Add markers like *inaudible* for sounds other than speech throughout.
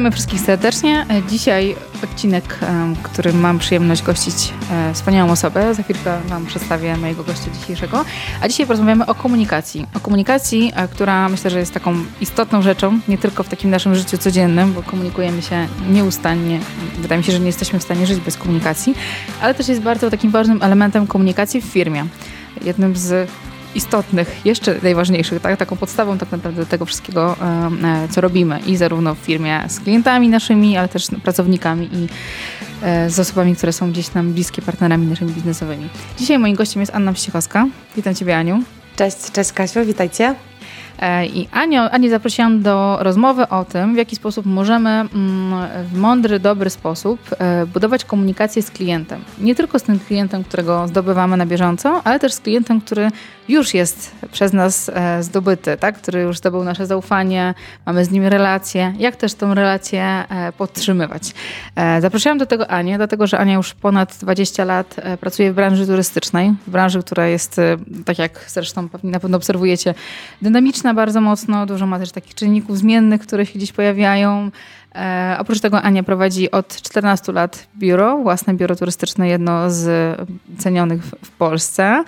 Witamy wszystkich serdecznie. Dzisiaj odcinek, który mam przyjemność gościć e, wspaniałą osobę. Za chwilkę Wam przedstawię mojego gościa dzisiejszego. A dzisiaj porozmawiamy o komunikacji. O komunikacji, e, która myślę, że jest taką istotną rzeczą, nie tylko w takim naszym życiu codziennym, bo komunikujemy się nieustannie. Wydaje mi się, że nie jesteśmy w stanie żyć bez komunikacji, ale też jest bardzo takim ważnym elementem komunikacji w firmie. Jednym z istotnych, jeszcze najważniejszych, tak? taką podstawą tak naprawdę tego wszystkiego, e, co robimy i zarówno w firmie z klientami naszymi, ale też pracownikami i e, z osobami, które są gdzieś nam bliskie partnerami naszymi biznesowymi. Dzisiaj moim gościem jest Anna Wściechowska. Witam Ciebie Aniu. Cześć, cześć Kasiu, witajcie. E, I Anię, Anię zaprosiłam do rozmowy o tym, w jaki sposób możemy mm, w mądry, dobry sposób budować komunikację z klientem. Nie tylko z tym klientem, którego zdobywamy na bieżąco, ale też z klientem, który już jest przez nas e, zdobyty, tak? który już zdobył nasze zaufanie, mamy z nim relację. Jak też tą relację podtrzymywać? Zaprosiłam do tego Anię, dlatego że Ania już ponad 20 lat pracuje w branży turystycznej, w branży, która jest, tak jak zresztą na pewno obserwujecie, dynamiczna bardzo mocno, dużo ma też takich czynników zmiennych, które się gdzieś pojawiają. E, oprócz tego Ania prowadzi od 14 lat biuro, własne biuro turystyczne, jedno z cenionych w Polsce.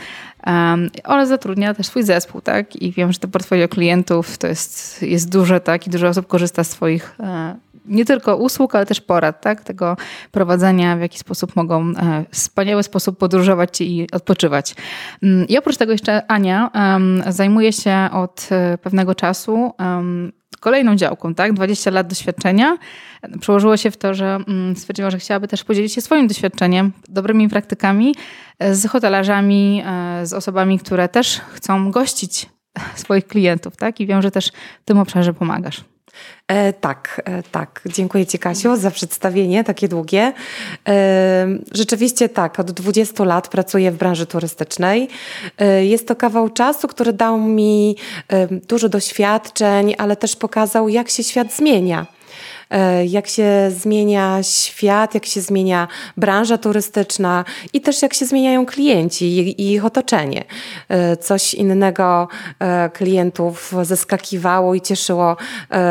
Um, oraz zatrudnia też swój zespół, tak? I wiem, że to portfolio klientów to jest, jest duże, tak? I dużo osób korzysta z swoich e, nie tylko usług, ale też porad, tak? Tego prowadzenia, w jaki sposób mogą e, w wspaniały sposób podróżować i odpoczywać. Um, I oprócz tego jeszcze Ania um, zajmuje się od e, pewnego czasu kolejną działką, tak? 20 lat doświadczenia. Przełożyło się w to, że mm, stwierdziła, że chciałaby też podzielić się swoim doświadczeniem, dobrymi praktykami e, z hotelarzami, e, z osobami, które też chcą gościć *laughs* swoich klientów, tak? I wiem, że też w tym obszarze pomagasz. E, tak, e, tak. Dziękuję Ci, Kasiu, za przedstawienie takie długie. E, rzeczywiście tak, od 20 lat pracuję w branży turystycznej. E, jest to kawał czasu, który dał mi e, dużo doświadczeń, ale też pokazał, jak się świat zmienia. E, jak się zmienia świat, jak się zmienia branża turystyczna i też jak się zmieniają klienci i ich otoczenie. E, coś innego e, klientów zeskakiwało i cieszyło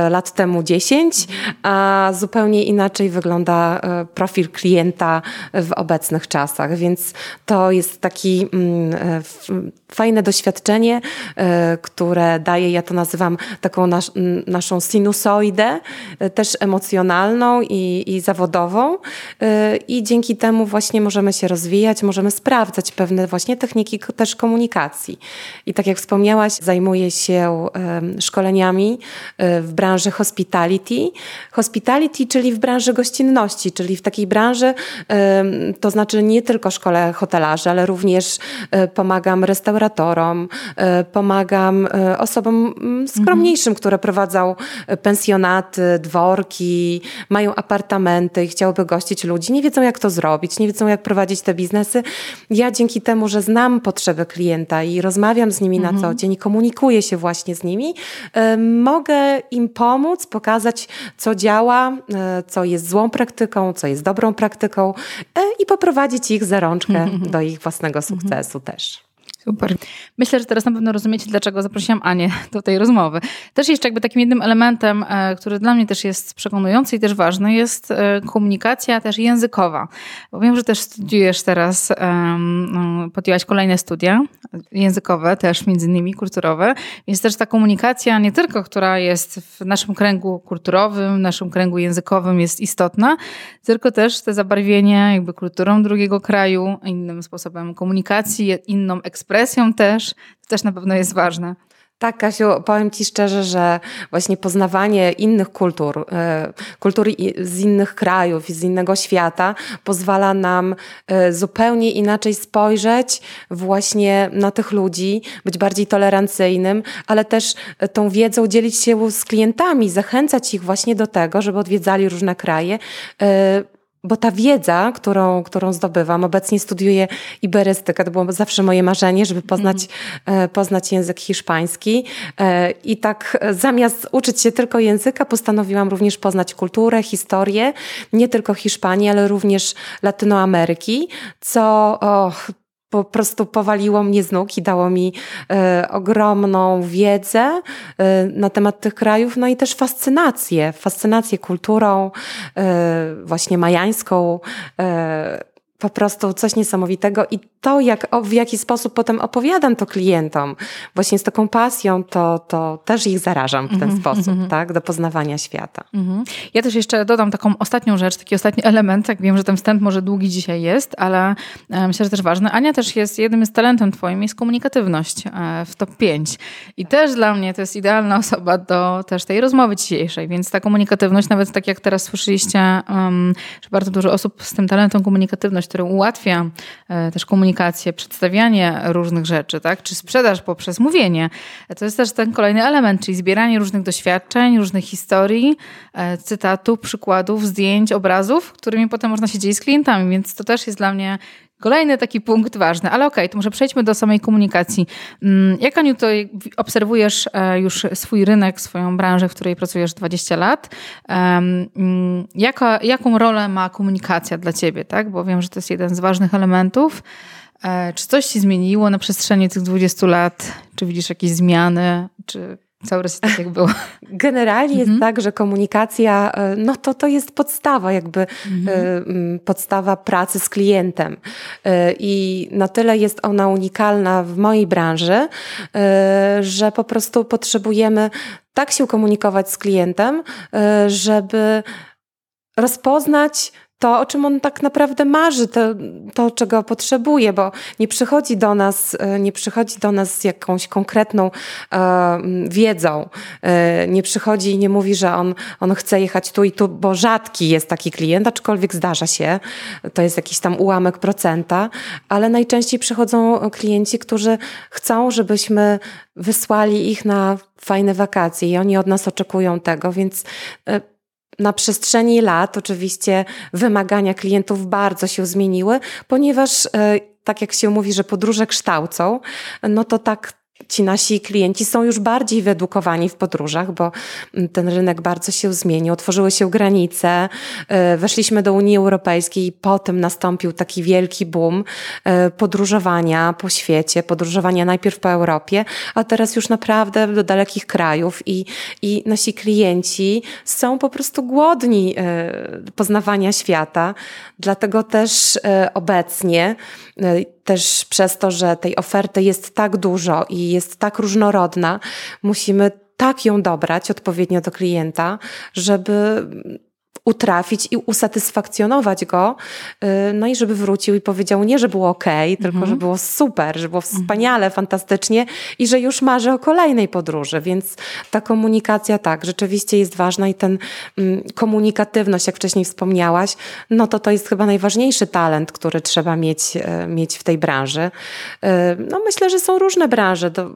lat temu 10, a zupełnie inaczej wygląda profil klienta w obecnych czasach, więc to jest taki mm, fajne doświadczenie, które daje, ja to nazywam taką nas, naszą sinusoidę, też emocjonalną i, i zawodową y, i dzięki temu właśnie możemy się rozwijać, możemy sprawdzać pewne właśnie techniki też komunikacji. I tak jak wspomniałaś, zajmuję się szkoleniami y, w branży hospitality. Hospitality, czyli w branży gościnności, czyli w takiej branży, to znaczy nie tylko szkole hotelarzy, ale również y, pomagam restauratorom, pomagam osobom mm, skromniejszym, które prowadzą pensjonaty, dworki, mają apartamenty i chciałyby gościć ludzi, nie wiedzą jak to zrobić, nie wiedzą jak prowadzić te biznesy. Ja dzięki temu, że znam potrzeby klienta i rozmawiam z nimi mhm. na co dzień i komunikuję się właśnie z nimi, y, mogę im pomóc, pokazać co działa, y, co jest złą praktyką, co jest dobrą praktyką y, i poprowadzić ich za rączkę mhm. *laughs* do ich własnego mhm. sukcesu też. Super. Myślę, że teraz na pewno rozumiecie, dlaczego zaprosiłam Anię do tej rozmowy. Też jeszcze jakby takim jednym elementem, e, który dla mnie też jest przekonujący i też ważny, jest e, komunikacja też językowa. Bo wiem, że też studiujesz teraz, um, podjęłaś kolejne studia językowe, też między innymi kulturowe, więc też ta komunikacja nie tylko, która jest w naszym kręgu kulturowym, w naszym kręgu językowym jest istotna, tylko też te zabarwienie jakby kulturą drugiego kraju, innym sposobem komunikacji, inną ekspresją ekspresją też, to też na pewno jest ważne. Tak, Kasiu, powiem Ci szczerze, że właśnie poznawanie innych kultur, e, kultury z innych krajów i z innego świata pozwala nam e, zupełnie inaczej spojrzeć właśnie na tych ludzi, być bardziej tolerancyjnym, ale też e, tą wiedzą dzielić się z klientami, zachęcać ich właśnie do tego, żeby odwiedzali różne kraje bo ta wiedza, którą, którą zdobywam, obecnie studiuję iberystykę, to było zawsze moje marzenie, żeby poznać, mm. poznać język hiszpański. E, I tak zamiast uczyć się tylko języka, postanowiłam również poznać kulturę, historię, nie tylko Hiszpanii, ale również Latynoameryki, co oh, po prostu powaliło mnie z nóg i dało mi e, ogromną wiedzę e, na temat tych krajów, no i też fascynację, fascynację kulturą, e, właśnie majańską, po prostu coś niesamowitego i to, jak, w jaki sposób potem opowiadam to klientom, właśnie z taką pasją, to, to też ich zarażam w ten mm -hmm, sposób, mm -hmm. tak, do poznawania świata. Mm -hmm. Ja też jeszcze dodam taką ostatnią rzecz, taki ostatni element, jak wiem, że ten wstęp może długi dzisiaj jest, ale e, myślę, że też ważny. Ania też jest, jednym z talentem twoim jest komunikatywność e, w top 5 i też dla mnie to jest idealna osoba do też tej rozmowy dzisiejszej, więc ta komunikatywność, nawet tak jak teraz słyszeliście, um, że bardzo dużo osób z tym talentem komunikatywność który ułatwia e, też komunikację, przedstawianie różnych rzeczy, tak? czy sprzedaż poprzez mówienie. To jest też ten kolejny element, czyli zbieranie różnych doświadczeń, różnych historii, e, cytatów, przykładów, zdjęć, obrazów, którymi potem można się dzielić z klientami, więc to też jest dla mnie Kolejny taki punkt ważny, ale okej, okay, to może przejdźmy do samej komunikacji. Mm, jak Aniu, to obserwujesz e, już swój rynek, swoją branżę, w której pracujesz 20 lat. Mm, jaka, jaką rolę ma komunikacja dla ciebie, tak? Bo wiem, że to jest jeden z ważnych elementów. E, czy coś się zmieniło na przestrzeni tych 20 lat? Czy widzisz jakieś zmiany? Czy Cały czas tak jak było. *laughs* Generalnie jest mhm. tak, że komunikacja, e, no to to jest podstawa, jakby mhm. podstawa pracy z klientem. E, I na tyle jest ona unikalna w mojej branży, e, że po prostu potrzebujemy tak się komunikować z klientem, żeby rozpoznać to, o czym on tak naprawdę marzy, to, to, czego potrzebuje, bo nie przychodzi do nas, e, nie przychodzi do nas z jakąś konkretną e, wiedzą. E, nie przychodzi i nie mówi, że on, on chce jechać tu i tu, bo rzadki jest taki klient, aczkolwiek zdarza się. To jest jakiś tam ułamek procenta, ale najczęściej przychodzą klienci, którzy chcą, żebyśmy wysłali ich na fajne wakacje i oni od nas oczekują tego, więc e, na przestrzeni lat oczywiście wymagania klientów bardzo się zmieniły, ponieważ e, tak jak się mówi, że podróże kształcą, no to tak ci nasi klienci są już bardziej wyedukowani w podróżach, bo mm, ten rynek bardzo się zmienił, otworzyły się granice, e, weszliśmy do Unii Europejskiej i potem nastąpił taki wielki boom e, podróżowania po świecie, podróżowania najpierw po Europie, a teraz już naprawdę do dalekich krajów i, i nasi klienci są po prostu głodni e, poznawania świata, dlatego też obecnie też przez to, że tej oferty jest tak dużo i jest tak różnorodna, musimy tak ją dobrać odpowiednio do klienta, żeby utrafić i usatysfakcjonować go, y, no i żeby wrócił i powiedział nie, że było ok, tylko że mhm. było super, że było wspaniale, fantastycznie i że już marzy o kolejnej podróży, więc ta komunikacja tak, rzeczywiście jest ważna i ten mm, komunikatywność, jak wcześniej wspomniałaś, no to to jest chyba najważniejszy talent, który trzeba mieć, e, mieć w tej branży. Y, no myślę, że są różne branże. To,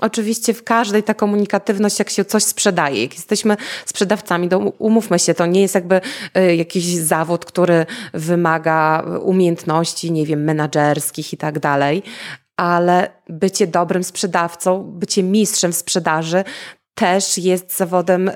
oczywiście w każdej ta komunikatywność, jak się coś sprzedaje, jak jesteśmy sprzedawcami, to umówmy się, to nie jest jakby y, jakiś zawód, który wymaga umiejętności, nie wiem, menadżerskich i tak dalej, ale bycie dobrym sprzedawcą, bycie mistrzem sprzedaży też jest zawodem y,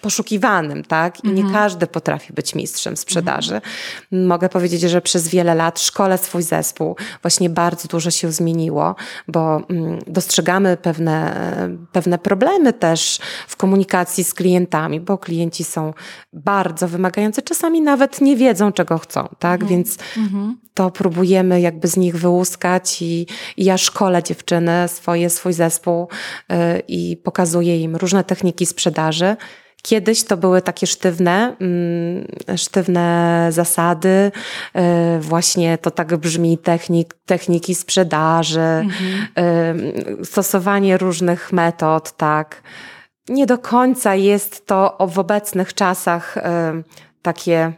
poszukiwanym, tak? I nie mhm. każdy potrafi być mistrzem sprzedaży. Mhm. Mogę powiedzieć, że przez wiele lat szkole swój zespół. Właśnie bardzo dużo się zmieniło, bo mm, dostrzegamy pewne, pewne problemy też w komunikacji z klientami, bo klienci są bardzo wymagający, czasami nawet nie wiedzą, czego chcą, tak? Mhm. Więc to próbujemy jakby z nich wyłuskać i, i ja szkole dziewczyny, swoje, swój zespół yy, i pokazuję im różne techniki sprzedaży, Kiedyś to były takie sztywne, mm, sztywne zasady, y, właśnie to tak brzmi technik, techniki sprzedaży, mhm. Y, stosowanie różnych metod, tak. Nie do końca jest to w obecnych czasach y, takie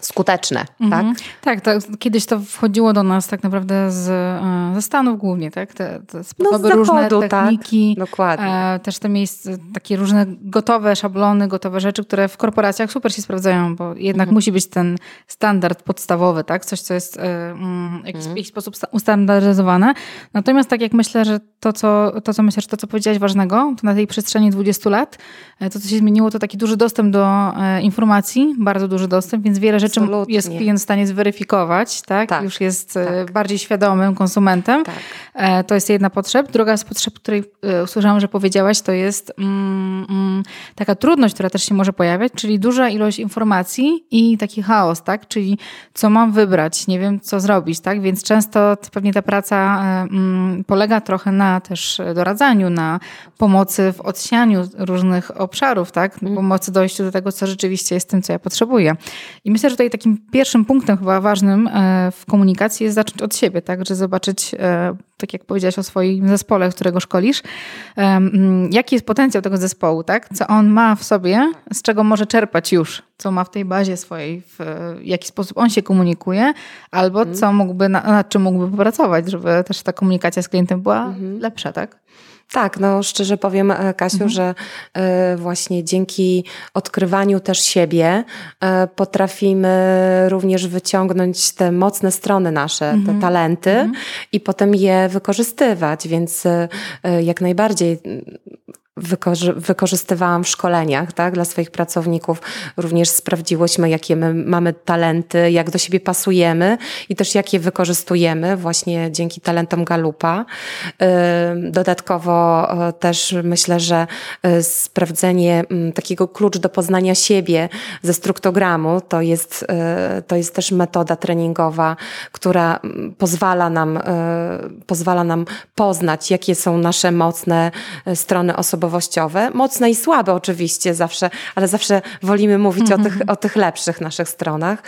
skuteczne, mhm. tak? Tak, to, kiedyś to wchodziło do nas tak naprawdę z, e, ze Stanów głównie, tak? Te, te sposoby, no różne tak. techniki, tak. Dokładnie. E, też te miejsca, takie różne gotowe szablony, gotowe rzeczy, które w korporacjach super się sprawdzają, bo jednak mhm. musi być ten standard podstawowy, tak? Coś, co jest e, mm, w jakiś, mhm. jakiś sposób ustandaryzowane. Natomiast tak jak myślę, że to, co, to, co myślę, że to, co powiedziałaś ważnego, to na tej przestrzeni 20 lat, e, to, co się zmieniło, to taki duży dostęp do e, informacji, bardzo duży dostęp, więc wiele rzeczy czym jest klient w stanie zweryfikować, tak? tak już jest tak. bardziej świadomym konsumentem. Tak. To jest jedna potrzeba. Druga z potrzeb, której usłyszałam, że powiedziałaś, to jest mm, mm, taka trudność, która też się może pojawiać, czyli duża ilość informacji i taki chaos, tak? Czyli co mam wybrać, nie wiem co zrobić, tak? Więc często pewnie ta praca mm, polega trochę na też doradzaniu, na pomocy w odsianiu różnych obszarów, tak? Mhm. Pomocy dojściu do tego, co rzeczywiście jest tym, co ja potrzebuję. I myślę, że tutaj takim pierwszym punktem chyba ważnym e, w komunikacji jest zacząć od siebie, tak? Że zobaczyć, e, tak jak powiedziałaś o swoim zespole, którego szkolisz, mm, jaki jest potencjał tego zespołu, tak? Co on ma w sobie, z czego może czerpać już, co ma w tej bazie swojej, w jaki sposób on się komunikuje, albo mhm. co mógłby, nad czym mógłby popracować, żeby też ta komunikacja z klientem była mhm. lepsza, tak? Tak, no szczerze powiem, e, Kasiu, mhm. że y, właśnie dzięki odkrywaniu też siebie y, potrafimy również wyciągnąć te mocne strony nasze, mhm. te talenty mhm. i potem je wykorzystywać, więc jak najbardziej wykorzystywałam w szkoleniach tak, dla swoich pracowników. Również sprawdziłyśmy, jakie my mamy talenty, jak do siebie pasujemy i też jak je wykorzystujemy właśnie dzięki talentom Galupa. Dodatkowo e, też myślę, że e, sprawdzenie takiego klucz do poznania siebie ze struktogramu to jest, e, to jest też metoda treningowa, która pozwala nam, pozwala nam poznać, jakie są nasze mocne strony osobowe osobowościowe, mocne i słabe oczywiście zawsze, ale zawsze wolimy mówić mm -hmm. o, tych, o tych lepszych naszych stronach.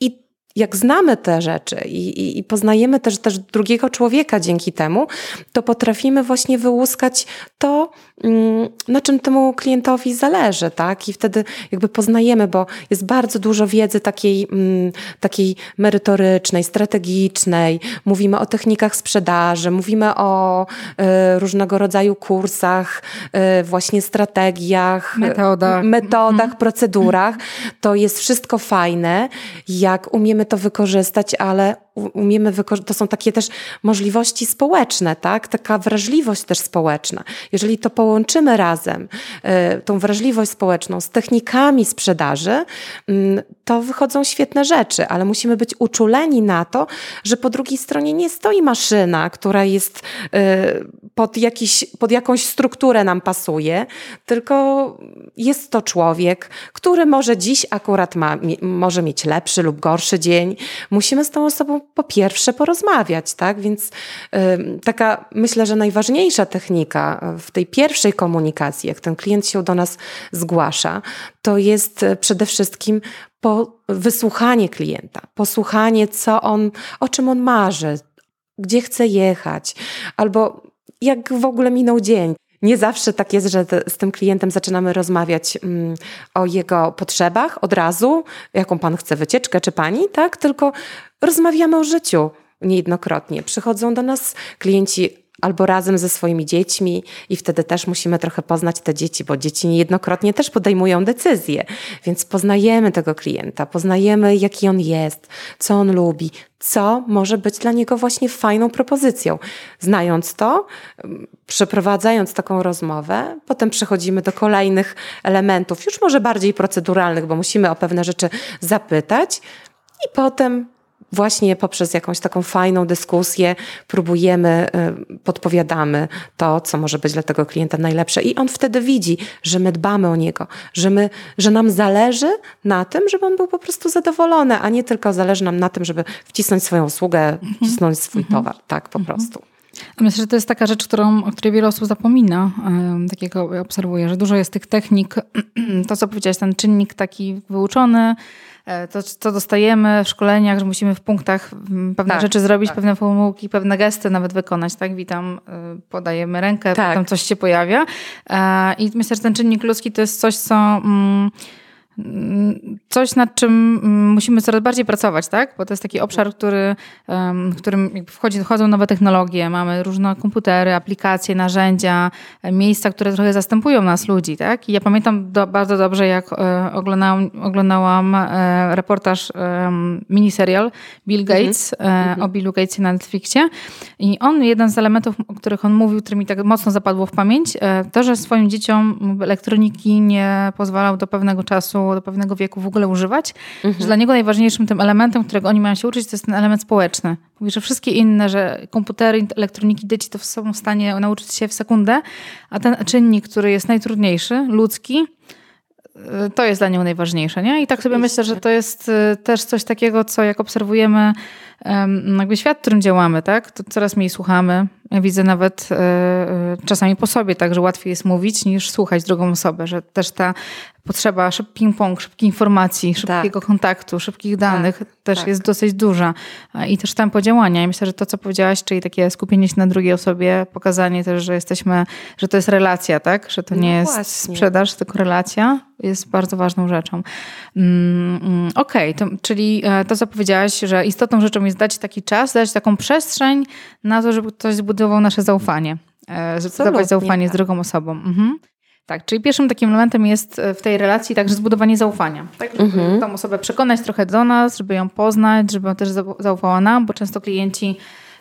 I jak znamy te rzeczy i, i, i, poznajemy też, też drugiego człowieka dzięki temu, to potrafimy właśnie wyłuskać to, na czym temu klientowi zależy, tak? I wtedy jakby poznajemy, bo jest bardzo dużo wiedzy takiej, mm, takiej merytorycznej, strategicznej. Mówimy o technikach sprzedaży, mówimy o y, różnego rodzaju kursach, y, właśnie strategiach, metodach, metodach mm. procedurach. To jest wszystko fajne, jak umiemy to wykorzystać, ale umiemy wykorzystać, to są takie też możliwości społeczne, tak? Taka wrażliwość też społeczna. Jeżeli to połączymy razem, y, tą wrażliwość społeczną z technikami sprzedaży, mm, to wychodzą świetne rzeczy, ale musimy być uczuleni na to, że po drugiej stronie nie stoi maszyna, która jest y, pod, jakiś, pod jakąś strukturę nam pasuje, tylko jest to człowiek, który może dziś akurat ma, może mieć lepszy lub gorszy dzień. Musimy z tą osobą po pierwsze porozmawiać, tak? Więc y, taka myślę, że najważniejsza technika w tej pierwszej komunikacji, jak ten klient się do nas zgłasza, to jest y, przede wszystkim po wysłuchanie klienta, posłuchanie, co on, o czym on marzy, gdzie chce jechać, albo jak w ogóle minął dzień. Nie zawsze tak jest, że z tym klientem zaczynamy rozmawiać mm, o jego potrzebach od razu, jaką pan chce wycieczkę, czy pani, tak? Tylko rozmawiamy o życiu niejednokrotnie. Przychodzą do nas klienci albo razem ze swoimi dziećmi i wtedy też musimy trochę poznać te dzieci, bo dzieci niejednokrotnie też podejmują decyzje. Więc poznajemy tego klienta, poznajemy jaki on jest, co on lubi, co może być dla niego właśnie fajną propozycją. Znając to, przeprowadzając taką rozmowę, potem przechodzimy do kolejnych elementów, już może bardziej proceduralnych, bo musimy o pewne rzeczy zapytać i potem właśnie poprzez jakąś taką fajną dyskusję próbujemy, y, podpowiadamy to, co może być dla tego klienta najlepsze. I on wtedy widzi, że my dbamy o niego, że, my, że nam zależy na tym, żeby on był po prostu zadowolony, a nie tylko zależy nam na tym, żeby wcisnąć swoją usługę, mhm. wcisnąć swój mhm. towar. Tak, po mhm. prostu. Myślę, że to jest taka rzecz, którą, o której wiele osób zapomina, takiego obserwuję, że dużo jest tych technik, *clears throat* to co powiedziałeś, ten czynnik taki wyuczony, to, co dostajemy w szkoleniach, że musimy w punktach pewne tak, rzeczy zrobić, tak. pewne formułki, pewne gesty nawet wykonać, tak? Witam, e, podajemy rękę, tak. potem coś się pojawia. E, I myślę, że ten czynnik ludzki to jest coś, co... Mm, coś, nad czym mm, musimy coraz bardziej pracować, tak? Bo to jest taki obszar, który, w którym wchodzi, wchodzą nowe technologie, mamy różne komputery, aplikacje, narzędzia, e, miejsca, które trochę zastępują nas ludzi, tak? I ja pamiętam do, bardzo dobrze, jak e, oglądałam, oglądałam e, reportaż, miniserial Bill mhm. Gates mhm. o Billu Gatesie na Netflixie i on, jeden z elementów, o których on mówił, który mi tak mocno zapadło w pamięć, to, że swoim dzieciom elektroniki nie pozwalał do pewnego czasu zaczął do pewnego wieku w ogóle używać, mhm. że dla niego najważniejszym tym elementem, którego oni mają się uczyć, to jest ten element społeczny. Mówi, że wszystkie inne, że komputery, elektroniki, dzieci to są w stanie nauczyć się w sekundę, a ten czynnik, który jest najtrudniejszy, ludzki, y, to jest dla niego najważniejsze. Nie? I tak sobie myślę, że to jest y, też coś takiego, co jak obserwujemy jakby świat, w którym działamy, tak, to coraz mniej słuchamy. Ja widzę nawet e, czasami po sobie tak, że łatwiej jest mówić niż słuchać drugą osobę, że też ta potrzeba szybki ping-pong, szybkiej informacji, szybkiego tak. kontaktu, szybkich danych tak, też tak. jest dosyć duża. I też tempo działania. I myślę, że to, co powiedziałaś, czyli takie skupienie się na drugiej osobie, pokazanie też, że jesteśmy, że to jest relacja, tak? Że to no nie jest sprzedaż, tylko relacja jest bardzo ważną rzeczą. Mm, Okej, okay, czyli e, to, co powiedziałaś, że istotną rzeczą jest dać taki czas, dać taką przestrzeń na to, żeby ktoś zbudował nasze zaufanie. E, żeby zbudować zaufanie tak. z drugą osobą. Mhm. Tak, czyli pierwszym takim elementem jest e, w tej relacji także zbudowanie zaufania. Tak, żeby mhm. tą osobę przekonać trochę do nas, żeby ją poznać, żeby on też zaufała nam, bo często klienci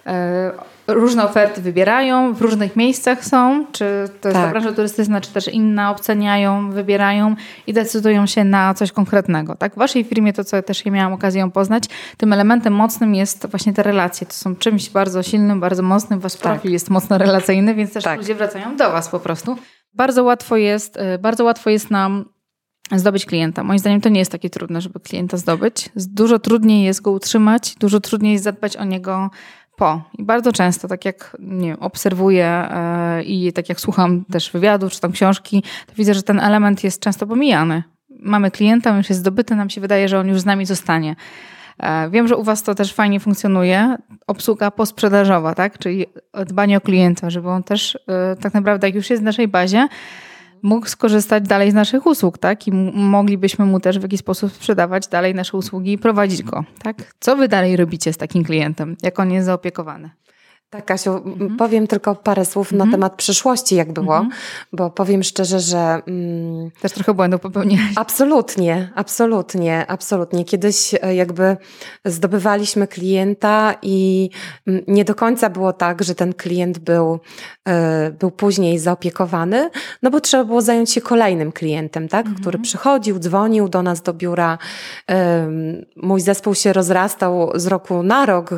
e, różne oferty wybierają, w różnych miejscach są, czy to jest tak. branża turystyczna, czy też inna, oceniają, wybierają i decydują się na coś konkretnego. Tak? W waszej firmie, to co też ja miałam okazję poznać, tym elementem mocnym jest właśnie te relacje. To są czymś bardzo silnym, bardzo mocnym. Wasz tak. profil jest mocno relacyjny, więc też tak. ludzie wracają do was po prostu. Bardzo łatwo jest, y, bardzo łatwo jest nam zdobyć klienta. Moim zdaniem to nie jest takie trudne, żeby klienta zdobyć. Dużo trudniej jest go utrzymać, dużo trudniej jest zadbać o niego po. I bardzo często, tak jak nie wiem, obserwuję yy, i tak jak słucham też wywiadów, czy tam książki, to widzę, że ten element jest często pomijany. Mamy klienta, on już jest zdobyty, nam się wydaje, że on już z nami zostanie. E, wiem, że u Was to też fajnie funkcjonuje. Obsługa posprzedażowa, tak? Czyli dbanie o klienta, żeby on też e, tak naprawdę, jak już jest w naszej bazie, mógł skorzystać dalej z naszych usług, tak? I moglibyśmy mu też w jakiś sposób sprzedawać dalej nasze usługi i prowadzić go, tak? Co wy dalej robicie z takim klientem, jak on jest zaopiekowany? Tak, Kasiu, mhm. powiem tylko parę słów mhm. na temat przyszłości, jak było, mhm. bo powiem szczerze, że. Mm, Też trochę błędów popełniłeś. Absolutnie, absolutnie, absolutnie. Kiedyś e, jakby zdobywaliśmy klienta i nie do końca było tak, że ten klient był, e, był później zaopiekowany, no bo trzeba było zająć się kolejnym klientem, tak, mhm. który przychodził, dzwonił do nas do biura. Mój zespół się rozrastał z roku na rok,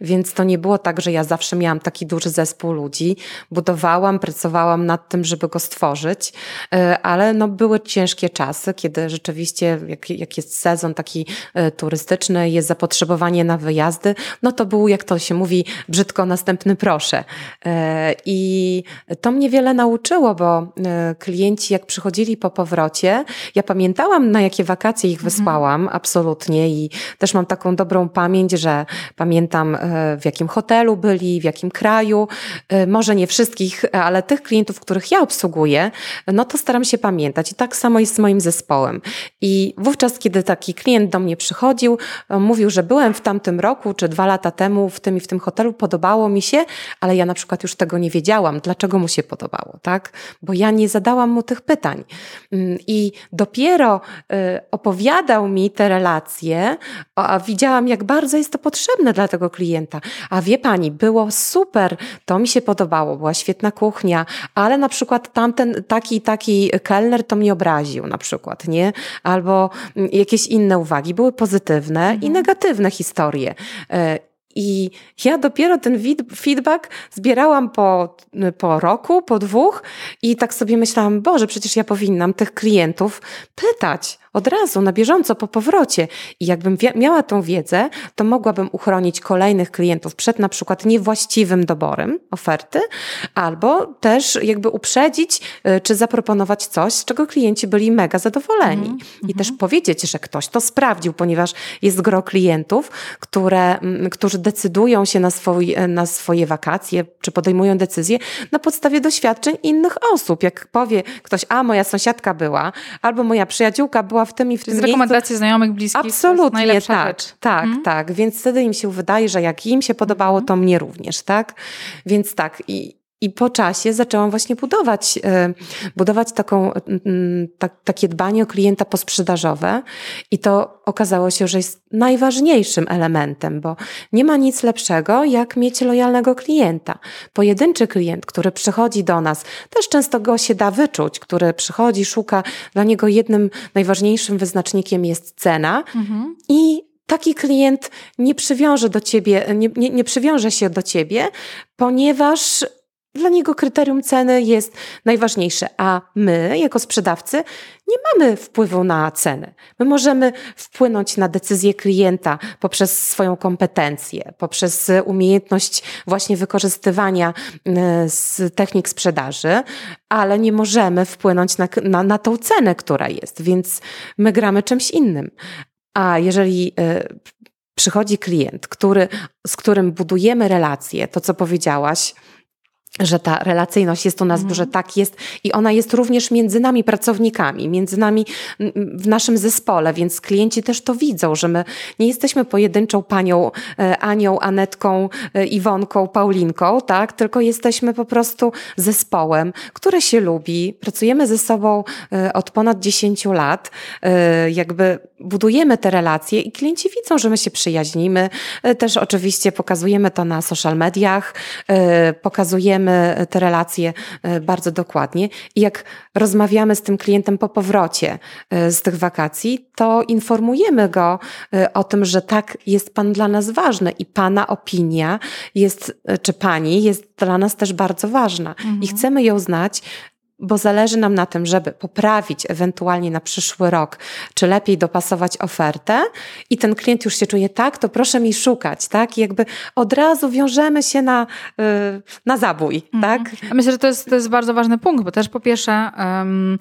więc to nie było tak, że ja zawsze zawsze miałam taki duży zespół ludzi, budowałam, pracowałam nad tym, żeby go stworzyć, e, ale no były ciężkie czasy, kiedy rzeczywiście, jak, jak jest sezon taki e, turystyczny, jest zapotrzebowanie na wyjazdy, no to był, jak to się mówi, brzydko następny proszę. E, I to mnie wiele nauczyło, bo klienci, jak przychodzili po powrocie, ja pamiętałam, na jakie wakacje ich mhm. wysłałam, absolutnie, i też mam taką dobrą pamięć, że pamiętam, w jakim hotelu byli, w jakim kraju, y, może nie wszystkich, ale tych klientów, których ja obsługuję, no to staram się pamiętać. I tak samo jest z moim zespołem. I wówczas, kiedy taki klient do mnie przychodził, y, mówił, że byłem w tamtym roku, czy dwa lata temu w tym i w tym hotelu, podobało mi się, ale ja na przykład już tego nie wiedziałam, dlaczego mu się podobało, tak? Bo ja nie zadałam mu tych pytań. Mm, I dopiero opowiadał mi te relacje, a widziałam, jak bardzo jest to potrzebne dla tego klienta. A wie pani, było super, to mi się podobało, była świetna kuchnia, ale na przykład tamten taki taki kelner to mnie obraził na przykład, nie? Albo mm, jakieś inne uwagi. Były pozytywne mhm. i negatywne historie. E, I ja dopiero ten feedback zbierałam po, po roku, po dwóch i tak sobie myślałam, Boże, przecież ja powinnam tych klientów pytać od razu, na bieżąco, po powrocie. I jakbym miała tą wiedzę, to mogłabym uchronić kolejnych klientów przed na przykład niewłaściwym doborem oferty, albo też jakby uprzedzić, y, czy zaproponować coś, z czego klienci byli mega zadowoleni. Mm, I też mhm. powiedzieć, że ktoś to sprawdził, ponieważ jest gro klientów, które, którzy decydują się na, swój, na swoje wakacje, czy podejmują decyzje na podstawie doświadczeń innych osób. Jak powie ktoś, a moja sąsiadka była, albo moja przyjaciółka była w tym i w tym Z rekomendacji znajomych, bliskich. Absolutnie, tak. Rzecz. Tak, hmm? tak. Więc wtedy im się wydaje, że jak im się podobało, to mnie również, tak? Więc tak. I I po czasie zaczęłam właśnie budować, e, budować taką, tak, takie dbanie o klienta posprzedażowe i to okazało się, że jest najważniejszym elementem, bo nie ma nic lepszego, jak mieć lojalnego klienta. Pojedynczy klient, który przychodzi do nas, też często go się da wyczuć, który przychodzi, szuka, dla niego jednym najważniejszym wyznacznikiem jest cena mhm. i taki klient nie przywiąże do ciebie, nie, nie, nie przywiąże się do ciebie, ponieważ dla niego kryterium ceny jest najważniejsze, a my, jako sprzedawcy, nie mamy wpływu na cenę. My możemy wpłynąć na decyzję klienta poprzez swoją kompetencję, poprzez umiejętność właśnie wykorzystywania z technik sprzedaży, ale nie możemy wpłynąć na, na, na tą cenę, która jest, więc my gramy czymś innym. A jeżeli y, przychodzi klient, który, z którym budujemy relacje, to co powiedziałaś, że ta relacyjność jest u nas, mhm. że tak jest i ona jest również między nami pracownikami, między nami w naszym zespole, więc klienci też to widzą, że my nie jesteśmy pojedynczą panią e, Anią, Anetką, e, Iwonką, Paulinką, tak, tylko jesteśmy po prostu zespołem, który się lubi, pracujemy ze sobą e, od ponad 10 lat, jakby budujemy te relacje i klienci widzą, że my się przyjaźnimy, też oczywiście pokazujemy to na social mediach, pokazujemy te relacje e, bardzo dokładnie. I jak rozmawiamy z tym klientem po powrocie e, z tych wakacji, to informujemy go e, o tym, że tak jest Pan dla nas ważny i Pana opinia jest, czy Pani jest dla nas też bardzo ważna. Mhm. I chcemy ją znać, bo zależy nam na tym, żeby poprawić ewentualnie na przyszły rok, czy lepiej dopasować ofertę i ten klient już się czuje tak, to proszę mi szukać, tak? I jakby od razu wiążemy się na, y, na zabój, mhm. tak? Myślę, że to jest, to jest bardzo ważny punkt, bo też po pierwsze um,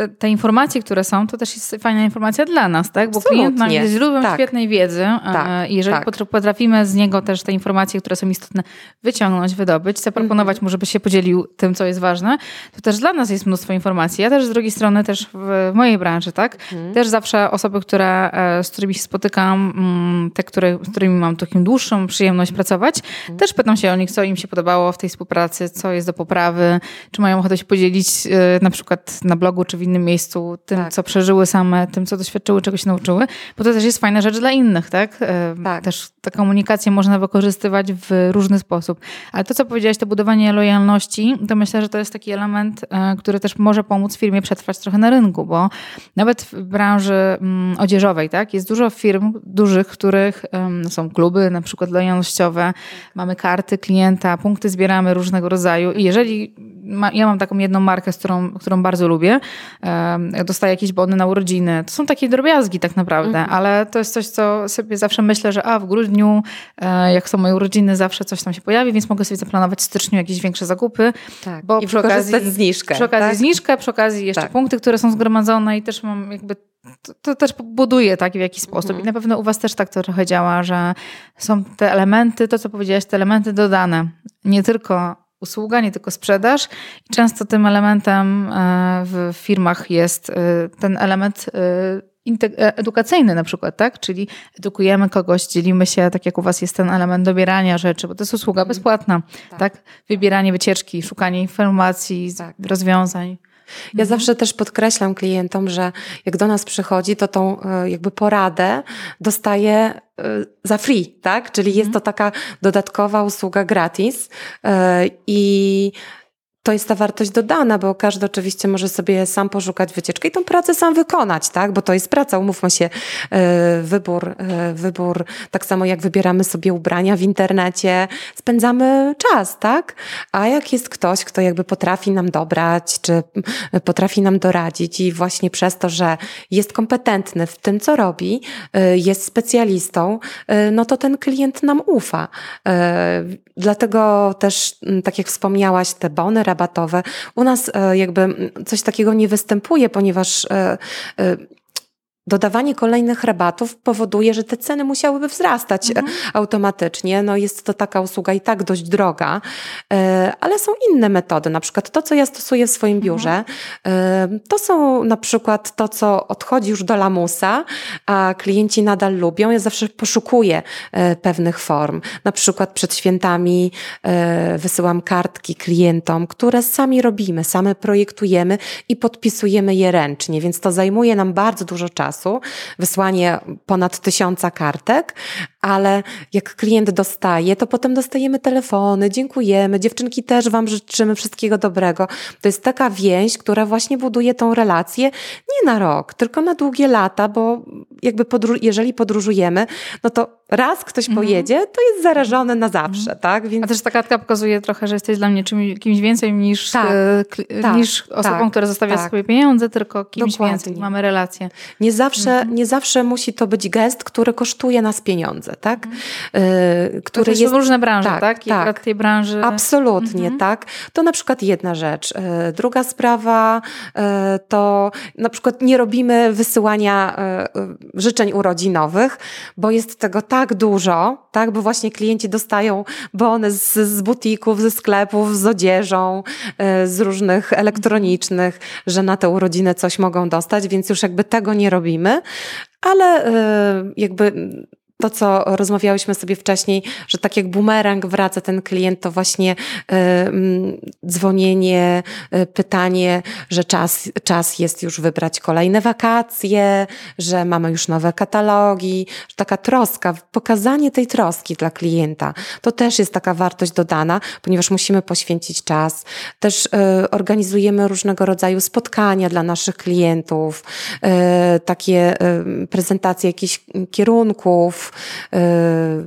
te, te, informacje, które są, to też jest fajna informacja dla nas, tak? Bo Absolutnie. klient nam jest źródłem tak. świetnej wiedzy tak. i jeżeli tak. potrafimy z niego też te informacje, które są istotne, wyciągnąć, wydobyć, zaproponować -hmm. mu, żeby się podzielił tym, co jest ważne, to też dla nas jest mnóstwo informacji. Ja też z drugiej strony też w mojej branży, tak? Mm. Też zawsze osoby, które, e, z którymi się spotykam, mm, te, które, z którymi mam taką dłuższą przyjemność pracować, mm. też pytam się o nich, co im się podobało w tej współpracy, co jest do poprawy, czy mają ochotę się podzielić e, na przykład na blogu, czy w innym miejscu, tym, tak. co przeżyły same, tym, co doświadczyły, czegoś nauczyły, bo to też jest fajna rzecz dla innych, tak? E, tak. Też tę komunikację można wykorzystywać w różny sposób. Ale to, co powiedziałaś, to budowanie lojalności, to myślę, że to jest taki element, e, który też może pomóc firmie przetrwać trochę na rynku, bo nawet w branży mm, odzieżowej, tak? Jest dużo firm dużych, których są kluby, na przykład lojalnościowe, mamy karty klienta, punkty zbieramy różnego rodzaju i jeżeli ma, ja mam taką jedną markę, z którą, którą bardzo lubię, dostaję jakieś bony na urodziny. To są takie drobiazgi tak naprawdę, mhm. ale to jest coś, co sobie zawsze myślę, że a w grudniu, e, jak są moje urodziny, zawsze coś tam się pojawi, więc mogę sobie zaplanować w styczniu jakieś większe zakupy. Tak. Bo I przy okazji zniżkę. Przy okazji tak? zniżkę, przy okazji jeszcze tak. punkty, które są zgromadzone i też mam jakby to, to, też buduje tak w jakiś sposób. Mhm. I na pewno u Was też tak to trochę działa, że są te elementy, to co powiedziałaś, te elementy dodane. Nie tylko usługa, nie tylko sprzedaż. I często tym elementem e, w firmach jest e, ten element e, edukacyjny na przykład, tak? Czyli edukujemy kogoś, dzielimy się, tak jak u Was jest ten element dobierania rzeczy, bo to jest usługa mhm. bezpłatna, tak? tak? Wybieranie wycieczki, szukanie informacji, tak. rozwiązań. Ja mhm. zawsze też podkreślam klientom, że jak do nas przychodzi, to tą e, jakby poradę dostaje e, za free, tak? Czyli jest mhm. to taka dodatkowa usługa gratis e, i to jest ta wartość dodana, bo każdy oczywiście może sobie sam poszukać wycieczki i tą pracę sam wykonać, tak? Bo to jest praca, umówmy się, e, wybór, e, wybór, tak samo jak wybieramy sobie ubrania w internecie, spędzamy czas, tak? A jak jest ktoś, kto jakby potrafi nam dobrać, czy potrafi nam doradzić i właśnie przez to, że jest kompetentny w tym, co robi, e, jest specjalistą, no to ten klient nam ufa. Dlatego też, tak jak wspomniałaś, te bony rabatowe. U nas e, jakby coś takiego nie występuje, ponieważ e, e, dodawanie kolejnych rabatów powoduje, że te ceny musiałyby wzrastać mhm. automatycznie. No jest to taka usługa i tak dość droga, e, ale są inne metody. Na przykład to, co ja stosuję w swoim mhm. biurze, mhm. to są na przykład to, co odchodzi już do lamusa, a klienci nadal lubią. Ja zawsze poszukuję e, pewnych form. Na przykład przed świętami wysyłam kartki klientom, które sami robimy, same projektujemy i podpisujemy je ręcznie, więc to zajmuje nam bardzo dużo czasu, wysłanie ponad tysiąca kartek, ale jak klient dostaje, to potem dostajemy telefony, dziękujemy, dziewczynki też Wam życzymy wszystkiego dobrego. To jest taka więź, która właśnie buduje tą relację nie na rok, tylko na długie lata, bo jakby podróż, jeżeli podróżujemy, no to raz ktoś mhm. pojedzie, to jest zarażony na zawsze, mhm. tak? Więc... A też ta kartka pokazuje trochę, że jesteś dla mnie czymś, kimś więcej niż, tak, e, tak, niż osobą, tak, która zostawia tak. sobie pieniądze, tylko kimś Dokładnie. więcej. Mamy relację. Nie zawsze, mhm. nie zawsze musi to być gest, który kosztuje nas pieniądze, tak? Mhm. Który to jest różne branże, tak? tak? Tak. tej branży. Absolutnie, mhm. tak. To na przykład jedna rzecz. Y, druga sprawa y, to na przykład nie robimy wysyłania życzeń urodzinowych, bo jest tego tak dużo, tak, bo właśnie klienci dostają bony z, z butików, ze sklepów, z odzieżą, e, z różnych elektronicznych, że na te urodziny coś mogą dostać, więc już jakby tego nie robimy, ale e, jakby to, co rozmawiałyśmy sobie wcześniej, że tak jak bumerang wraca ten klient, to właśnie y, dzwonienie, y, pytanie, że czas, czas jest już wybrać kolejne wakacje, że mamy już nowe katalogi, że taka troska, pokazanie tej troski dla klienta, to też jest taka wartość dodana, ponieważ musimy poświęcić czas. Też y, organizujemy różnego rodzaju spotkania dla naszych klientów, takie prezentacje jakichś kierunków, Y,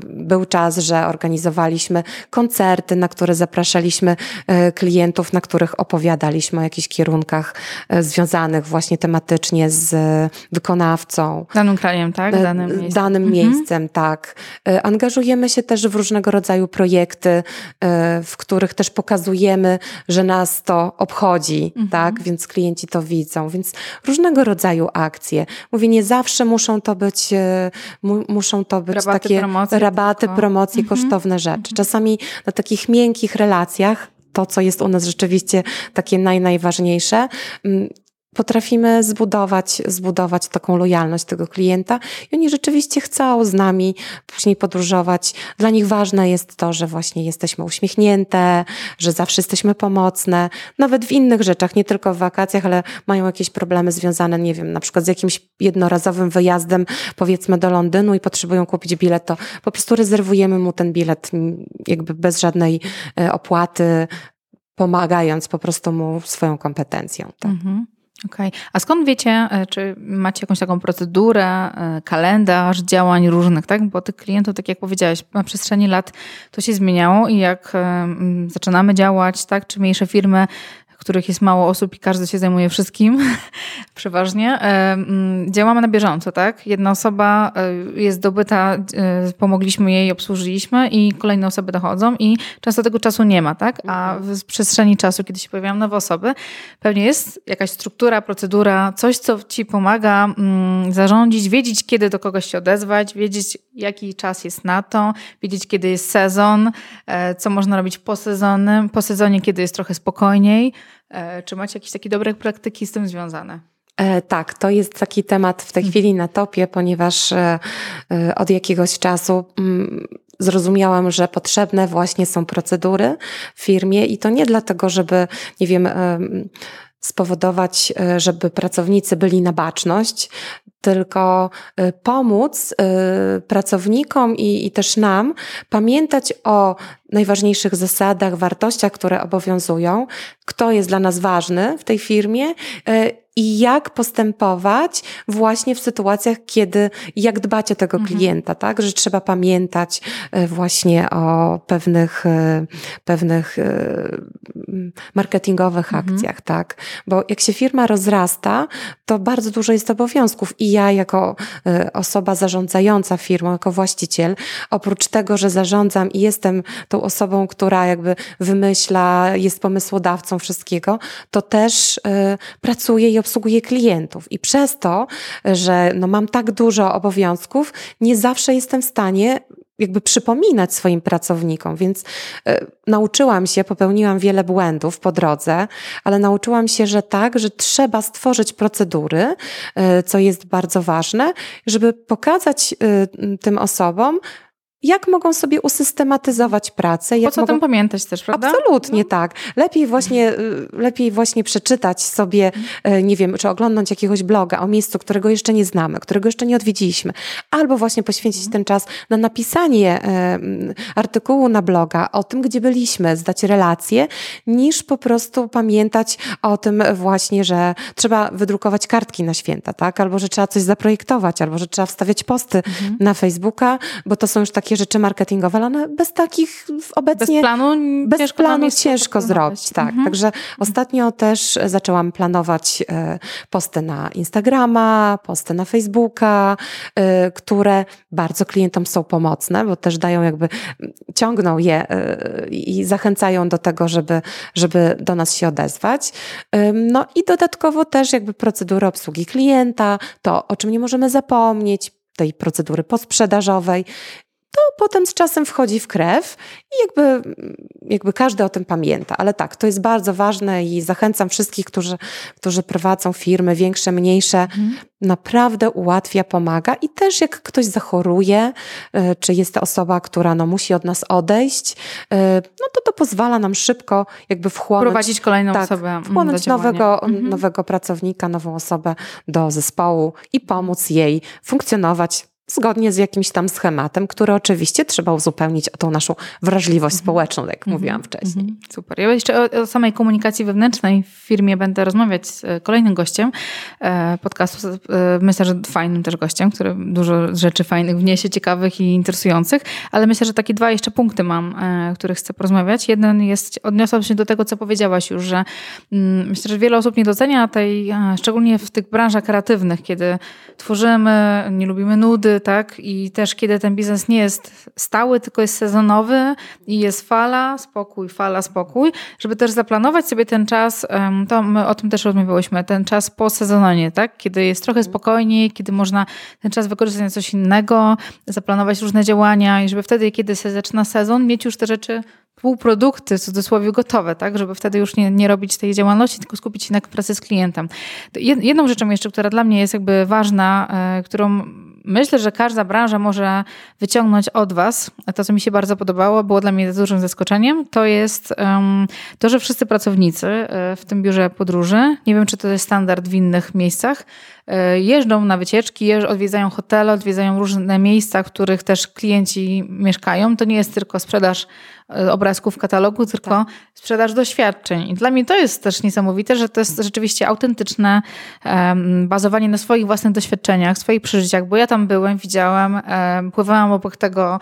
był czas, że organizowaliśmy koncerty, na które zapraszaliśmy y, klientów, na których opowiadaliśmy o jakichś kierunkach y, związanych właśnie tematycznie z wykonawcą. Danym krajem, tak? Danym miejscem. Danym mhm. miejscem, tak. Angażujemy się też w różnego rodzaju projekty, w których też pokazujemy, że nas to obchodzi, mhm. tak? Więc klienci to widzą. Więc różnego rodzaju akcje. Mówię, nie zawsze muszą to być, muszą to być rabaty, takie promocje, rabaty, tylko. promocje, mhm. kosztowne rzeczy. Mhm. Czasami na takich miękkich relacjach to, co jest u nas rzeczywiście takie naj, najważniejsze, mm, potrafimy zbudować, zbudować taką lojalność tego klienta i oni rzeczywiście chcą z nami później podróżować. Dla nich ważne jest to, że właśnie jesteśmy uśmiechnięte, że zawsze jesteśmy pomocne, nawet w innych rzeczach, nie tylko w wakacjach, ale mają jakieś problemy związane, nie wiem, na przykład z jakimś jednorazowym wyjazdem, powiedzmy do Londynu i potrzebują kupić bilet, to po prostu rezerwujemy mu ten bilet jakby bez żadnej e, opłaty, pomagając po prostu mu swoją kompetencją. Tak? Mhm. Okej. Okay. A skąd wiecie, e, czy macie jakąś taką procedurę, e, kalendarz działań różnych, tak? Bo tych klientów, tak jak powiedziałeś, na przestrzeni lat to się zmieniało i jak zaczynamy działać, tak, czy mniejsze firmy których jest mało osób i każdy się zajmuje wszystkim, *laughs* przeważnie, e, mm, działamy na bieżąco, tak? Jedna osoba e, jest zdobyta, e, pomogliśmy jej, obsłużyliśmy i kolejne osoby dochodzą i często tego czasu nie ma, tak? A mhm. w przestrzeni czasu, kiedy się pojawiają nowe osoby, pewnie jest jakaś struktura, procedura, coś, co ci pomaga mm, zarządzić, wiedzieć, kiedy do kogoś się odezwać, wiedzieć, jaki czas jest na to, wiedzieć, kiedy jest sezon, co można robić po sezonie, po sezonie, kiedy jest trochę spokojniej. E, czy macie jakieś takie dobre praktyki z tym związane? E, tak, to jest taki temat w tej mhm. chwili na topie, ponieważ e, od jakiegoś czasu mm, zrozumiałam, że potrzebne właśnie są procedury w firmie i to nie dlatego, żeby, nie wiem, spowodować, żeby pracownicy byli na baczność, tylko pomóc pracownikom i, i też nam pamiętać o najważniejszych zasadach, wartościach, które obowiązują, kto jest dla nas ważny w tej firmie e, i jak postępować właśnie w sytuacjach, kiedy, jak dbać o tego mhm. klienta, tak? Że trzeba pamiętać e, właśnie o pewnych, e, pewnych marketingowych mhm. akcjach, tak? Bo jak się firma rozrasta, to bardzo dużo jest obowiązków i ja jako osoba zarządzająca firmą, jako właściciel, oprócz tego, że zarządzam i jestem tą osobą, która jakby wymyśla, jest pomysłodawcą wszystkiego, to też pracuje i obsługuję klientów. I przez to, że no mam tak dużo obowiązków, nie zawsze jestem w stanie jakby przypominać swoim pracownikom, więc y, nauczyłam się, popełniłam wiele błędów po drodze, ale nauczyłam się, że tak, że trzeba stworzyć procedury, y, co jest bardzo ważne, żeby pokazać y, tym osobom, jak mogą sobie usystematyzować pracę. Jak po co mogą... o tym pamiętać też, prawda? Absolutnie no. tak. Lepiej właśnie, y, lepiej właśnie przeczytać sobie, y, nie wiem, czy oglądać jakiegoś bloga o miejscu, którego jeszcze nie znamy, którego jeszcze nie odwiedziliśmy, albo właśnie poświęcić ten czas na napisanie y, artykułu na bloga o tym, gdzie byliśmy, zdać relacje, niż po prostu pamiętać o tym właśnie, że trzeba wydrukować kartki na święta, tak? Albo że trzeba coś zaprojektować, albo że trzeba wstawiać posty mhm. na Facebooka, bo to są już takie takie rzeczy marketingowe, ale one bez takich obecnie... Bez planu bez ciężko, planu ciężko zrobić. Tak. Mhm. Także ostatnio też zaczęłam planować e, posty na Instagrama, posty na Facebooka, e, które bardzo klientom są pomocne, bo też dają jakby, ciągną je e, i zachęcają do tego, żeby, żeby do nas się odezwać. No i dodatkowo też jakby procedury obsługi klienta, to o czym nie możemy zapomnieć, tej procedury posprzedażowej to potem z czasem wchodzi w krew i jakby, jakby każdy o tym pamięta. Ale tak, to jest bardzo ważne i zachęcam wszystkich, którzy, którzy prowadzą firmy, większe, mniejsze, mhm. naprawdę ułatwia, pomaga i też jak ktoś zachoruje, e, czy jest to osoba, która no, musi od nas odejść, e, no to to pozwala nam szybko jakby wchłonąć. Prowadzić kolejną tak, osobę. Mm, wchłonąć nowego, mhm. nowego pracownika, nową osobę do zespołu i pomóc jej funkcjonować zgodnie z jakimś tam schematem, który oczywiście trzeba uzupełnić o tą naszą wrażliwość mhm. społeczną, jak mhm. mówiłam wcześniej. Mhm. Super. Ja jeszcze o, o, samej komunikacji wewnętrznej w firmie będę rozmawiać z e, kolejnym gościem e, podcastu. E, myślę, że fajnym też gościem, który dużo rzeczy fajnych wniesie, ciekawych i interesujących, ale myślę, że takie dwa jeszcze punkty mam, e, których chcę porozmawiać. Jeden jest, odniosłam się do tego, co powiedziałaś już, że mm, myślę, że wiele osób nie docenia tej, szczególnie w tych branżach kreatywnych, kiedy tworzymy, nie lubimy nudy, tak? I też kiedy ten biznes nie jest stały, tylko jest sezonowy i jest fala, spokój, fala, spokój, żeby też zaplanować sobie ten czas, to my o tym też rozmawiałyśmy, ten czas po sezonie, tak? Kiedy jest trochę spokojniej, kiedy można ten czas wykorzystać na coś innego, zaplanować różne działania i żeby wtedy, kiedy się zaczyna sezon, mieć już te rzeczy półprodukty, w cudzysłowie gotowe, tak, żeby wtedy już nie, nie robić tej działalności, tylko skupić się na pracy z klientem. Jedną rzeczą jeszcze, która dla mnie jest jakby ważna, e, którą myślę, że każda branża może wyciągnąć od Was, to, co mi się bardzo podobało, było dla mnie dużym zaskoczeniem, to jest to, że wszyscy pracownicy e, w tym biurze podróży, nie wiem, czy to jest standard w innych miejscach, jeżdżą na wycieczki, odwiedzają hotele, odwiedzają różne miejsca, w których też klienci mieszkają. To nie jest tylko sprzedaż e, obrazków w katalogu, tylko tak. sprzedaż doświadczeń. I dla mnie to jest też niesamowite, że to jest rzeczywiście autentyczne um, bazowanie na swoich własnych doświadczeniach, swoich przeżyciach, bo ja tam byłem, widziałam, um, pływałam obok tego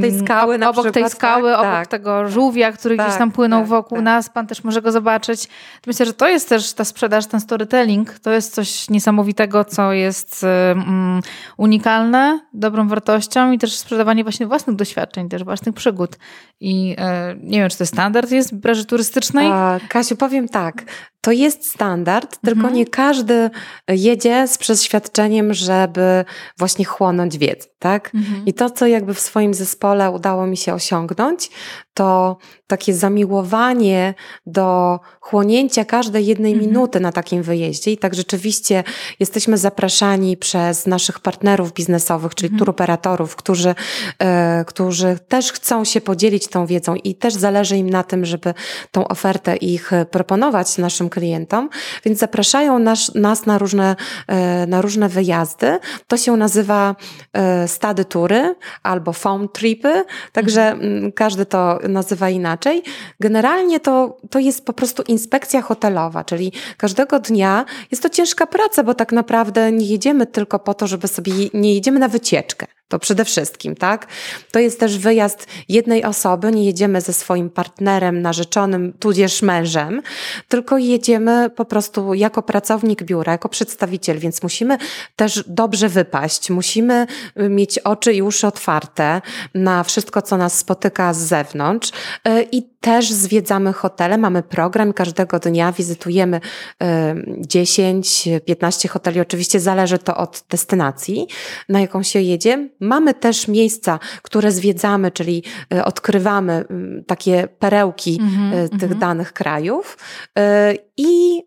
tej skały na obok przykład, tej skały, tak, obok tak. tego żółwia, który tak, gdzieś tam płynął tak, wokół tak. nas, pan też może go zobaczyć. Myślę, że to jest też ta sprzedaż, ten storytelling, to jest coś niesamowitego, co jest um, unikalne, dobrą wartością i też sprzedawanie właśnie własnych doświadczeń, też własnych przygód. I e, nie wiem, czy to standard jest w branży turystycznej? A, Kasiu, powiem tak, to jest standard, tylko mhm. nie każdy jedzie z przeświadczeniem, żeby właśnie chłonąć wiedzę, tak? Mhm. I to, co jakby w swoim zespole udało mi się osiągnąć, to takie zamiłowanie do chłonięcia każdej jednej mhm. minuty na takim wyjeździe. I tak rzeczywiście jesteśmy zapraszani przez naszych partnerów biznesowych, czyli mhm. turoperatorów, którzy, e, którzy też chcą się podzielić tą wiedzą i też zależy im na tym, żeby tą ofertę ich proponować naszym klientom. Więc zapraszają nas, nas na, różne, e, na różne wyjazdy. To się nazywa e, stady tury albo foam tripy. Także mhm. każdy to nazywa inaczej. Generalnie to, to jest po prostu inspekcja hotelowa, czyli każdego dnia jest to ciężka praca, bo tak naprawdę nie jedziemy tylko po to, żeby sobie, nie jedziemy na wycieczkę. To przede wszystkim, tak? To jest też wyjazd jednej osoby, nie jedziemy ze swoim partnerem, narzeczonym, tudzież mężem, tylko jedziemy po prostu jako pracownik biura, jako przedstawiciel, więc musimy też dobrze wypaść, musimy y, mieć oczy i uszy otwarte na wszystko, co nas spotyka z zewnątrz y, i też zwiedzamy hotele, mamy program, każdego dnia wizytujemy 10-15 y, hoteli, oczywiście zależy to od destynacji, na jaką się jedzie. Mamy też miejsca, które zwiedzamy, czyli e, odkrywamy takie perełki mm -hmm, tych mm -hmm. danych krajów. E, I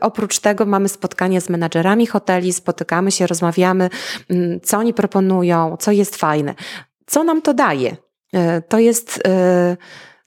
oprócz tego mamy spotkania z menadżerami hoteli, spotykamy się, rozmawiamy, co oni proponują, co jest fajne. Co nam to daje? To jest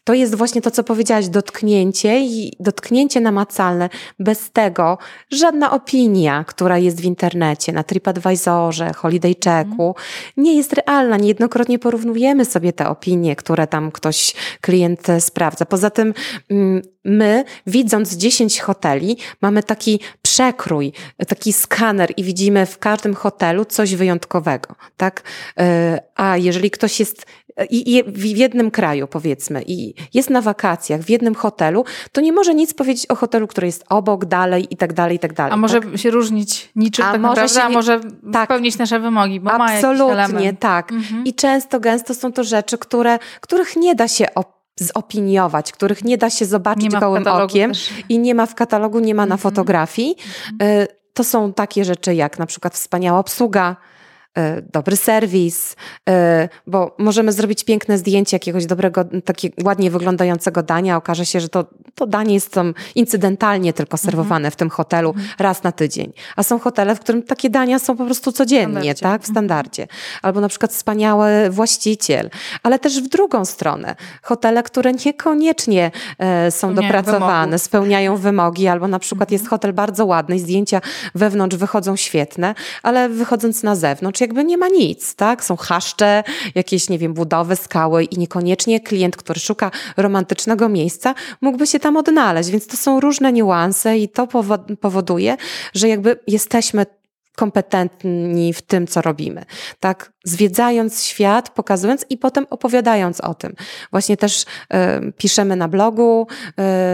to jest właśnie to, co powiedziałaś, dotknięcie i dotknięcie namacalne. Bez tego żadna opinia, która jest w internecie, na TripAdvisorze, Holiday Checku, mm. nie jest realna. Niejednokrotnie porównujemy sobie te opinie, które tam ktoś, klient sprawdza. Poza tym mm, my, widząc 10 hoteli, mamy taki przekrój, taki skaner i widzimy w każdym hotelu coś wyjątkowego, tak? E, a jeżeli ktoś jest i, i w jednym kraju, powiedzmy, i jest na wakacjach w jednym hotelu, to nie może nic powiedzieć o hotelu, który jest obok, dalej i tak dalej, i tak dalej. A może tak? się różnić niczym a tak może naprawdę, się a może tak. spełnić nasze wymogi, bo Absolutnie, tak. Mhm. I często, gęsto są to rzeczy, które, których nie da się op zopiniować, których nie da się zobaczyć gołym okiem też. i nie ma w katalogu, nie ma na mhm. fotografii. Mhm. To są takie rzeczy jak na przykład wspaniała obsługa, dobry serwis, e, bo możemy zrobić piękne zdjęcie jakiegoś dobrego, takie ładnie wyglądającego dania. Okaże się, że to, to danie jest tam incydentalnie tylko serwowane mhm. w tym hotelu mhm. raz na tydzień. A są hotele, w którym takie dania są po prostu codziennie, tak? W mhm. standardzie. Albo na przykład wspaniały właściciel. Ale też w drugą stronę. Hotele, które niekoniecznie e, są spełniają dopracowane, wymogów. spełniają wymogi, albo na przykład jest hotel bardzo ładny i zdjęcia wewnątrz wychodzą świetne, ale wychodząc na zewnątrz jakby nie ma nic, tak? Są chaszcze, jakieś, nie wiem, budowy, skały i niekoniecznie klient, który szuka romantycznego miejsca, mógłby się tam odnaleźć, więc to są różne niuanse i to powoduje, że jakby jesteśmy kompetentni w tym, co robimy. Tak, zwiedzając świat, pokazując i potem opowiadając o tym. Właśnie też y, piszemy na blogu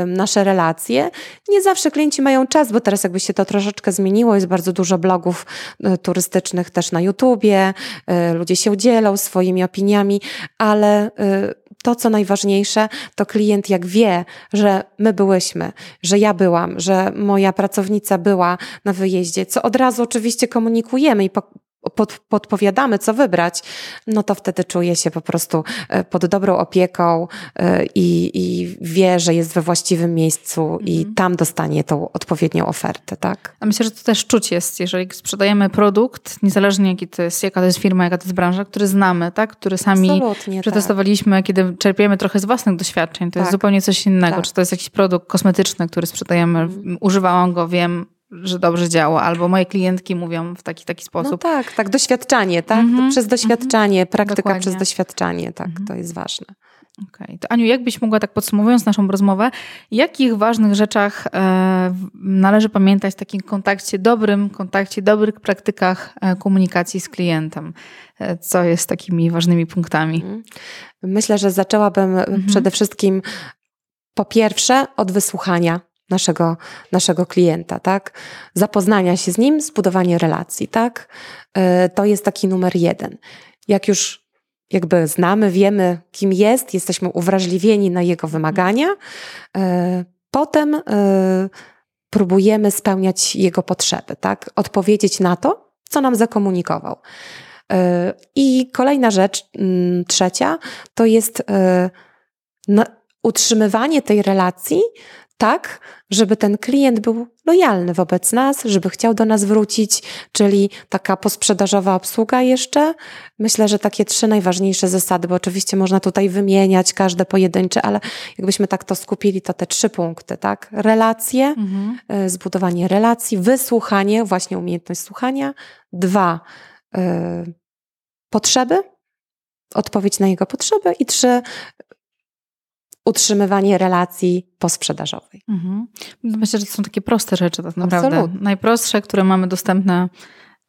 y, nasze relacje. Nie zawsze klienci mają czas, bo teraz jakby się to troszeczkę zmieniło, jest bardzo dużo blogów y, turystycznych też na YouTubie, ludzie się dzielą swoimi opiniami, ale to, co najważniejsze, to klient jak wie, że my byłyśmy, że ja byłam, że moja pracownica była na wyjeździe, co od razu oczywiście komunikujemy i pod, podpowiadamy, co wybrać, no to wtedy czuje się po prostu e, pod dobrą opieką e, i, i wie, że jest we właściwym miejscu mhm. i tam dostanie tą odpowiednią ofertę, tak? A myślę, że to też czuć jest, jeżeli sprzedajemy produkt, niezależnie jaki to jest, jaka to jest firma, jaka to jest branża, który znamy, tak? Który sami Absolutnie, tak. przetestowaliśmy, tak. kiedy czerpiemy trochę z własnych doświadczeń. To tak. jest zupełnie coś innego. Tak. Czy to jest jakiś produkt kosmetyczny, który sprzedajemy, mhm. używałam go, wiem, że dobrze działa, albo moje klientki mówią w taki taki sposób. No tak, tak, doświadczanie, tak? Mm -hmm, przez doświadczanie, mm -hmm, praktyka dokładnie. przez doświadczanie, tak, mm -hmm. to jest ważne. Okej, okay. to Aniu, jakbyś mogła tak podsumowując naszą rozmowę, jakich ważnych rzeczach e, należy pamiętać w takim kontakcie, dobrym kontakcie, dobrych praktykach e, komunikacji z klientem? E, co jest takimi ważnymi punktami? Mhm. Myślę, że zaczęłabym mhm. przede wszystkim po pierwsze od wysłuchania naszego, naszego klienta, tak? Zapoznania się z nim, zbudowanie relacji, tak? E, to jest taki numer jeden. Jak już jakby znamy, wiemy, kim jest, jesteśmy uwrażliwieni na jego wymagania, e, potem e, próbujemy spełniać jego potrzeby, tak? Odpowiedzieć na to, co nam zakomunikował. I kolejna rzecz, mm, trzecia, to jest utrzymywanie tej relacji tak, żeby ten klient był lojalny wobec nas, żeby chciał do nas wrócić, czyli taka posprzedażowa obsługa jeszcze. Myślę, że takie trzy najważniejsze zasady, bo oczywiście można tutaj wymieniać każde pojedyncze, ale jakbyśmy tak to skupili, to te trzy punkty, tak? Relacje, mhm. Y, zbudowanie relacji, wysłuchanie, właśnie umiejętność słuchania. Dwa, y, potrzeby, odpowiedź na jego potrzeby i trzy, utrzymywanie relacji posprzedażowej. Mhm. Myślę, że to są takie proste rzeczy tak naprawdę. Absolutnie. Najprostsze, które mamy dostępne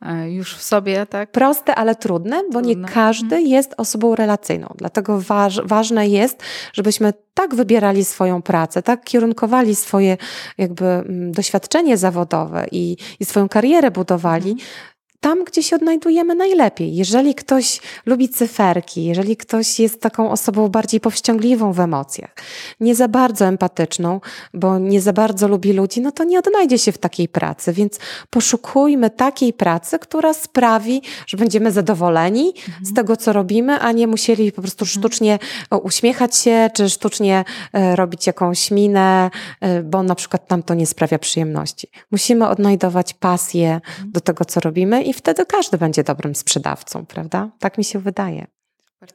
e, już w sobie, tak? Proste, ale trudne, bo trudne. nie każdy mhm. jest osobą relacyjną. Dlatego waż, ważne jest, żebyśmy tak wybierali swoją pracę, tak kierunkowali swoje jakby mm, doświadczenie zawodowe i, i swoją karierę budowali, mhm tam, gdzie się odnajdujemy najlepiej. Jeżeli ktoś lubi cyferki, jeżeli ktoś jest taką osobą bardziej powściągliwą w emocjach, nie za bardzo empatyczną, bo nie za bardzo lubi ludzi, no to nie odnajdzie się w takiej pracy. Więc poszukujmy takiej pracy, która sprawi, że będziemy zadowoleni mhm. z tego, co robimy, a nie musieli po prostu mhm. sztucznie uśmiechać się, czy sztucznie e, robić jakąś minę, e, bo na przykład nam to nie sprawia przyjemności. Musimy odnajdować pasję mhm. do tego, co robimy wtedy każdy będzie dobrym sprzedawcą, prawda? Tak mi się wydaje.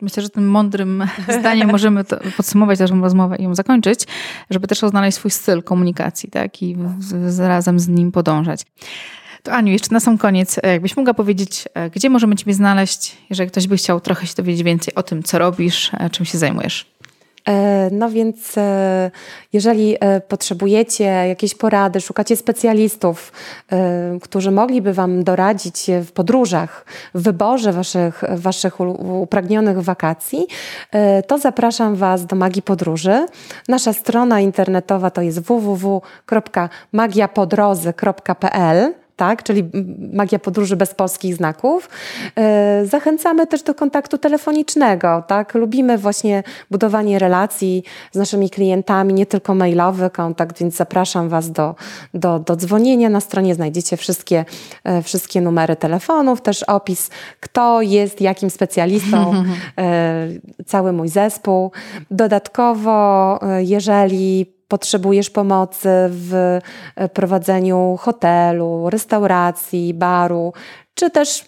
Myślę, że tym mądrym zdaniem możemy podsumować naszą rozmowę i ją zakończyć, żeby też znaleźć swój styl komunikacji, tak? I razem z nim podążać. To Aniu, jeszcze na sam koniec, e, jakbyś mogła powiedzieć, e, gdzie możemy Ciebie znaleźć, jeżeli ktoś by chciał trochę się dowiedzieć więcej o tym, co robisz, e, czym się zajmujesz? E, no więc e, jeżeli e, potrzebujecie jakiejś porady, szukacie specjalistów, którzy mogliby Wam doradzić w podróżach, w wyborze Waszych, waszych upragnionych wakacji, to zapraszam Was do Magii Podróży. Nasza strona internetowa to jest www.magiapodrozy.pl tak? czyli magia podróży bez polskich znaków. E, zachęcamy też do kontaktu telefonicznego. Tak? Lubimy właśnie budowanie relacji z naszymi klientami, nie tylko mailowy kontakt, więc zapraszam Was do, do, do dzwonienia. Na stronie znajdziecie wszystkie, e, wszystkie numery telefonów, też opis, kto jest jakim specjalistą, *laughs* e, cały mój zespół. Dodatkowo, jeżeli potrzebujesz pomocy w e, prowadzeniu hotelu, restauracji, baru, czy też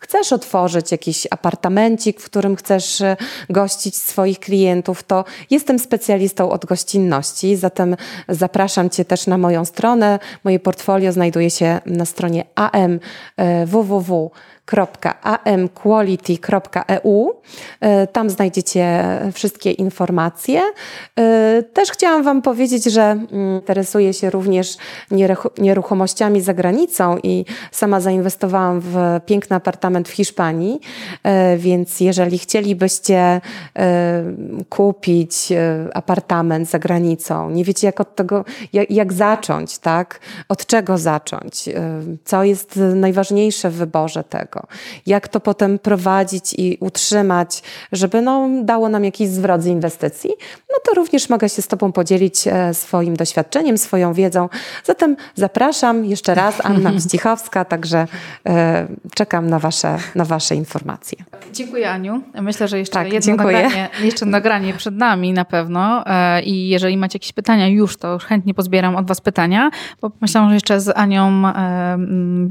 chcesz otworzyć jakiś apartamencik, w którym chcesz e, gościć swoich klientów, to jestem specjalistą od gościnności, zatem zapraszam Cię też na moją stronę. Moje portfolio znajduje się na stronie am e, www www.amquality.eu. E, tam znajdziecie wszystkie informacje. E, też chciałam Wam powiedzieć, że mm, interesuję się również nieruchomościami za granicą i sama zainwestowałam w piękny apartament w Hiszpanii, e, więc jeżeli chcielibyście kupić apartament za granicą, nie wiecie jak od tego, jak, jak zacząć, tak? Od czego zacząć? Co jest najważniejsze w wyborze tego? Jak to potem prowadzić i utrzymać, żeby no, dało nam jakiś zwrot z inwestycji, no to również mogę się z Tobą podzielić e, swoim doświadczeniem, swoją wiedzą. Zatem zapraszam jeszcze raz, Anna *laughs* Mścichowska, także e, czekam na wasze, na wasze informacje. Dziękuję Aniu. Myślę, że jeszcze tak, jedno nagranie, jeszcze nagranie przed nami na pewno e, i jeżeli macie jakieś pytania już, to chętnie pozbieram od Was pytania, bo myślałam, że jeszcze z Anią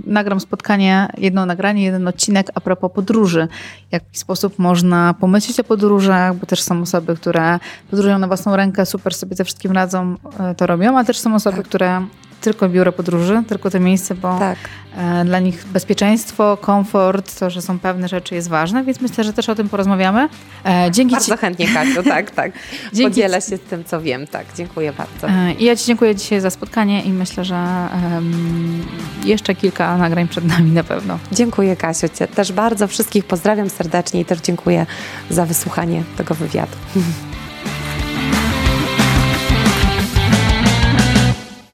nagram spotkanie, jedno nagranie, jeden odcinek a propos podróży. W jaki sposób można pomyśleć o podróżach, bo też są osoby, które podróżują na własną rękę, super sobie ze wszystkim radzą, e, to robią, a też są osoby, tak. które tylko biuro podróży, tylko to miejsce, bo tak. E, dla nich bezpieczeństwo, komfort, to, że są pewne rzeczy jest ważne, więc myślę, że też o tym porozmawiamy. E, dzięki bardzo ci... chętnie, Kasiu, *laughs* tak, tak. Dzięki Podzielę się z tym, co wiem, tak. Dziękuję bardzo. I ja Ci dziękuję dzisiaj za spotkanie i myślę, że um, jeszcze kilka nagrań przed nami na pewno. Dziękuję, Kasiu. Cię też bardzo wszystkich pozdrawiam serdecznie i też dziękuję za wysłuchanie tego wywiadu. *laughs*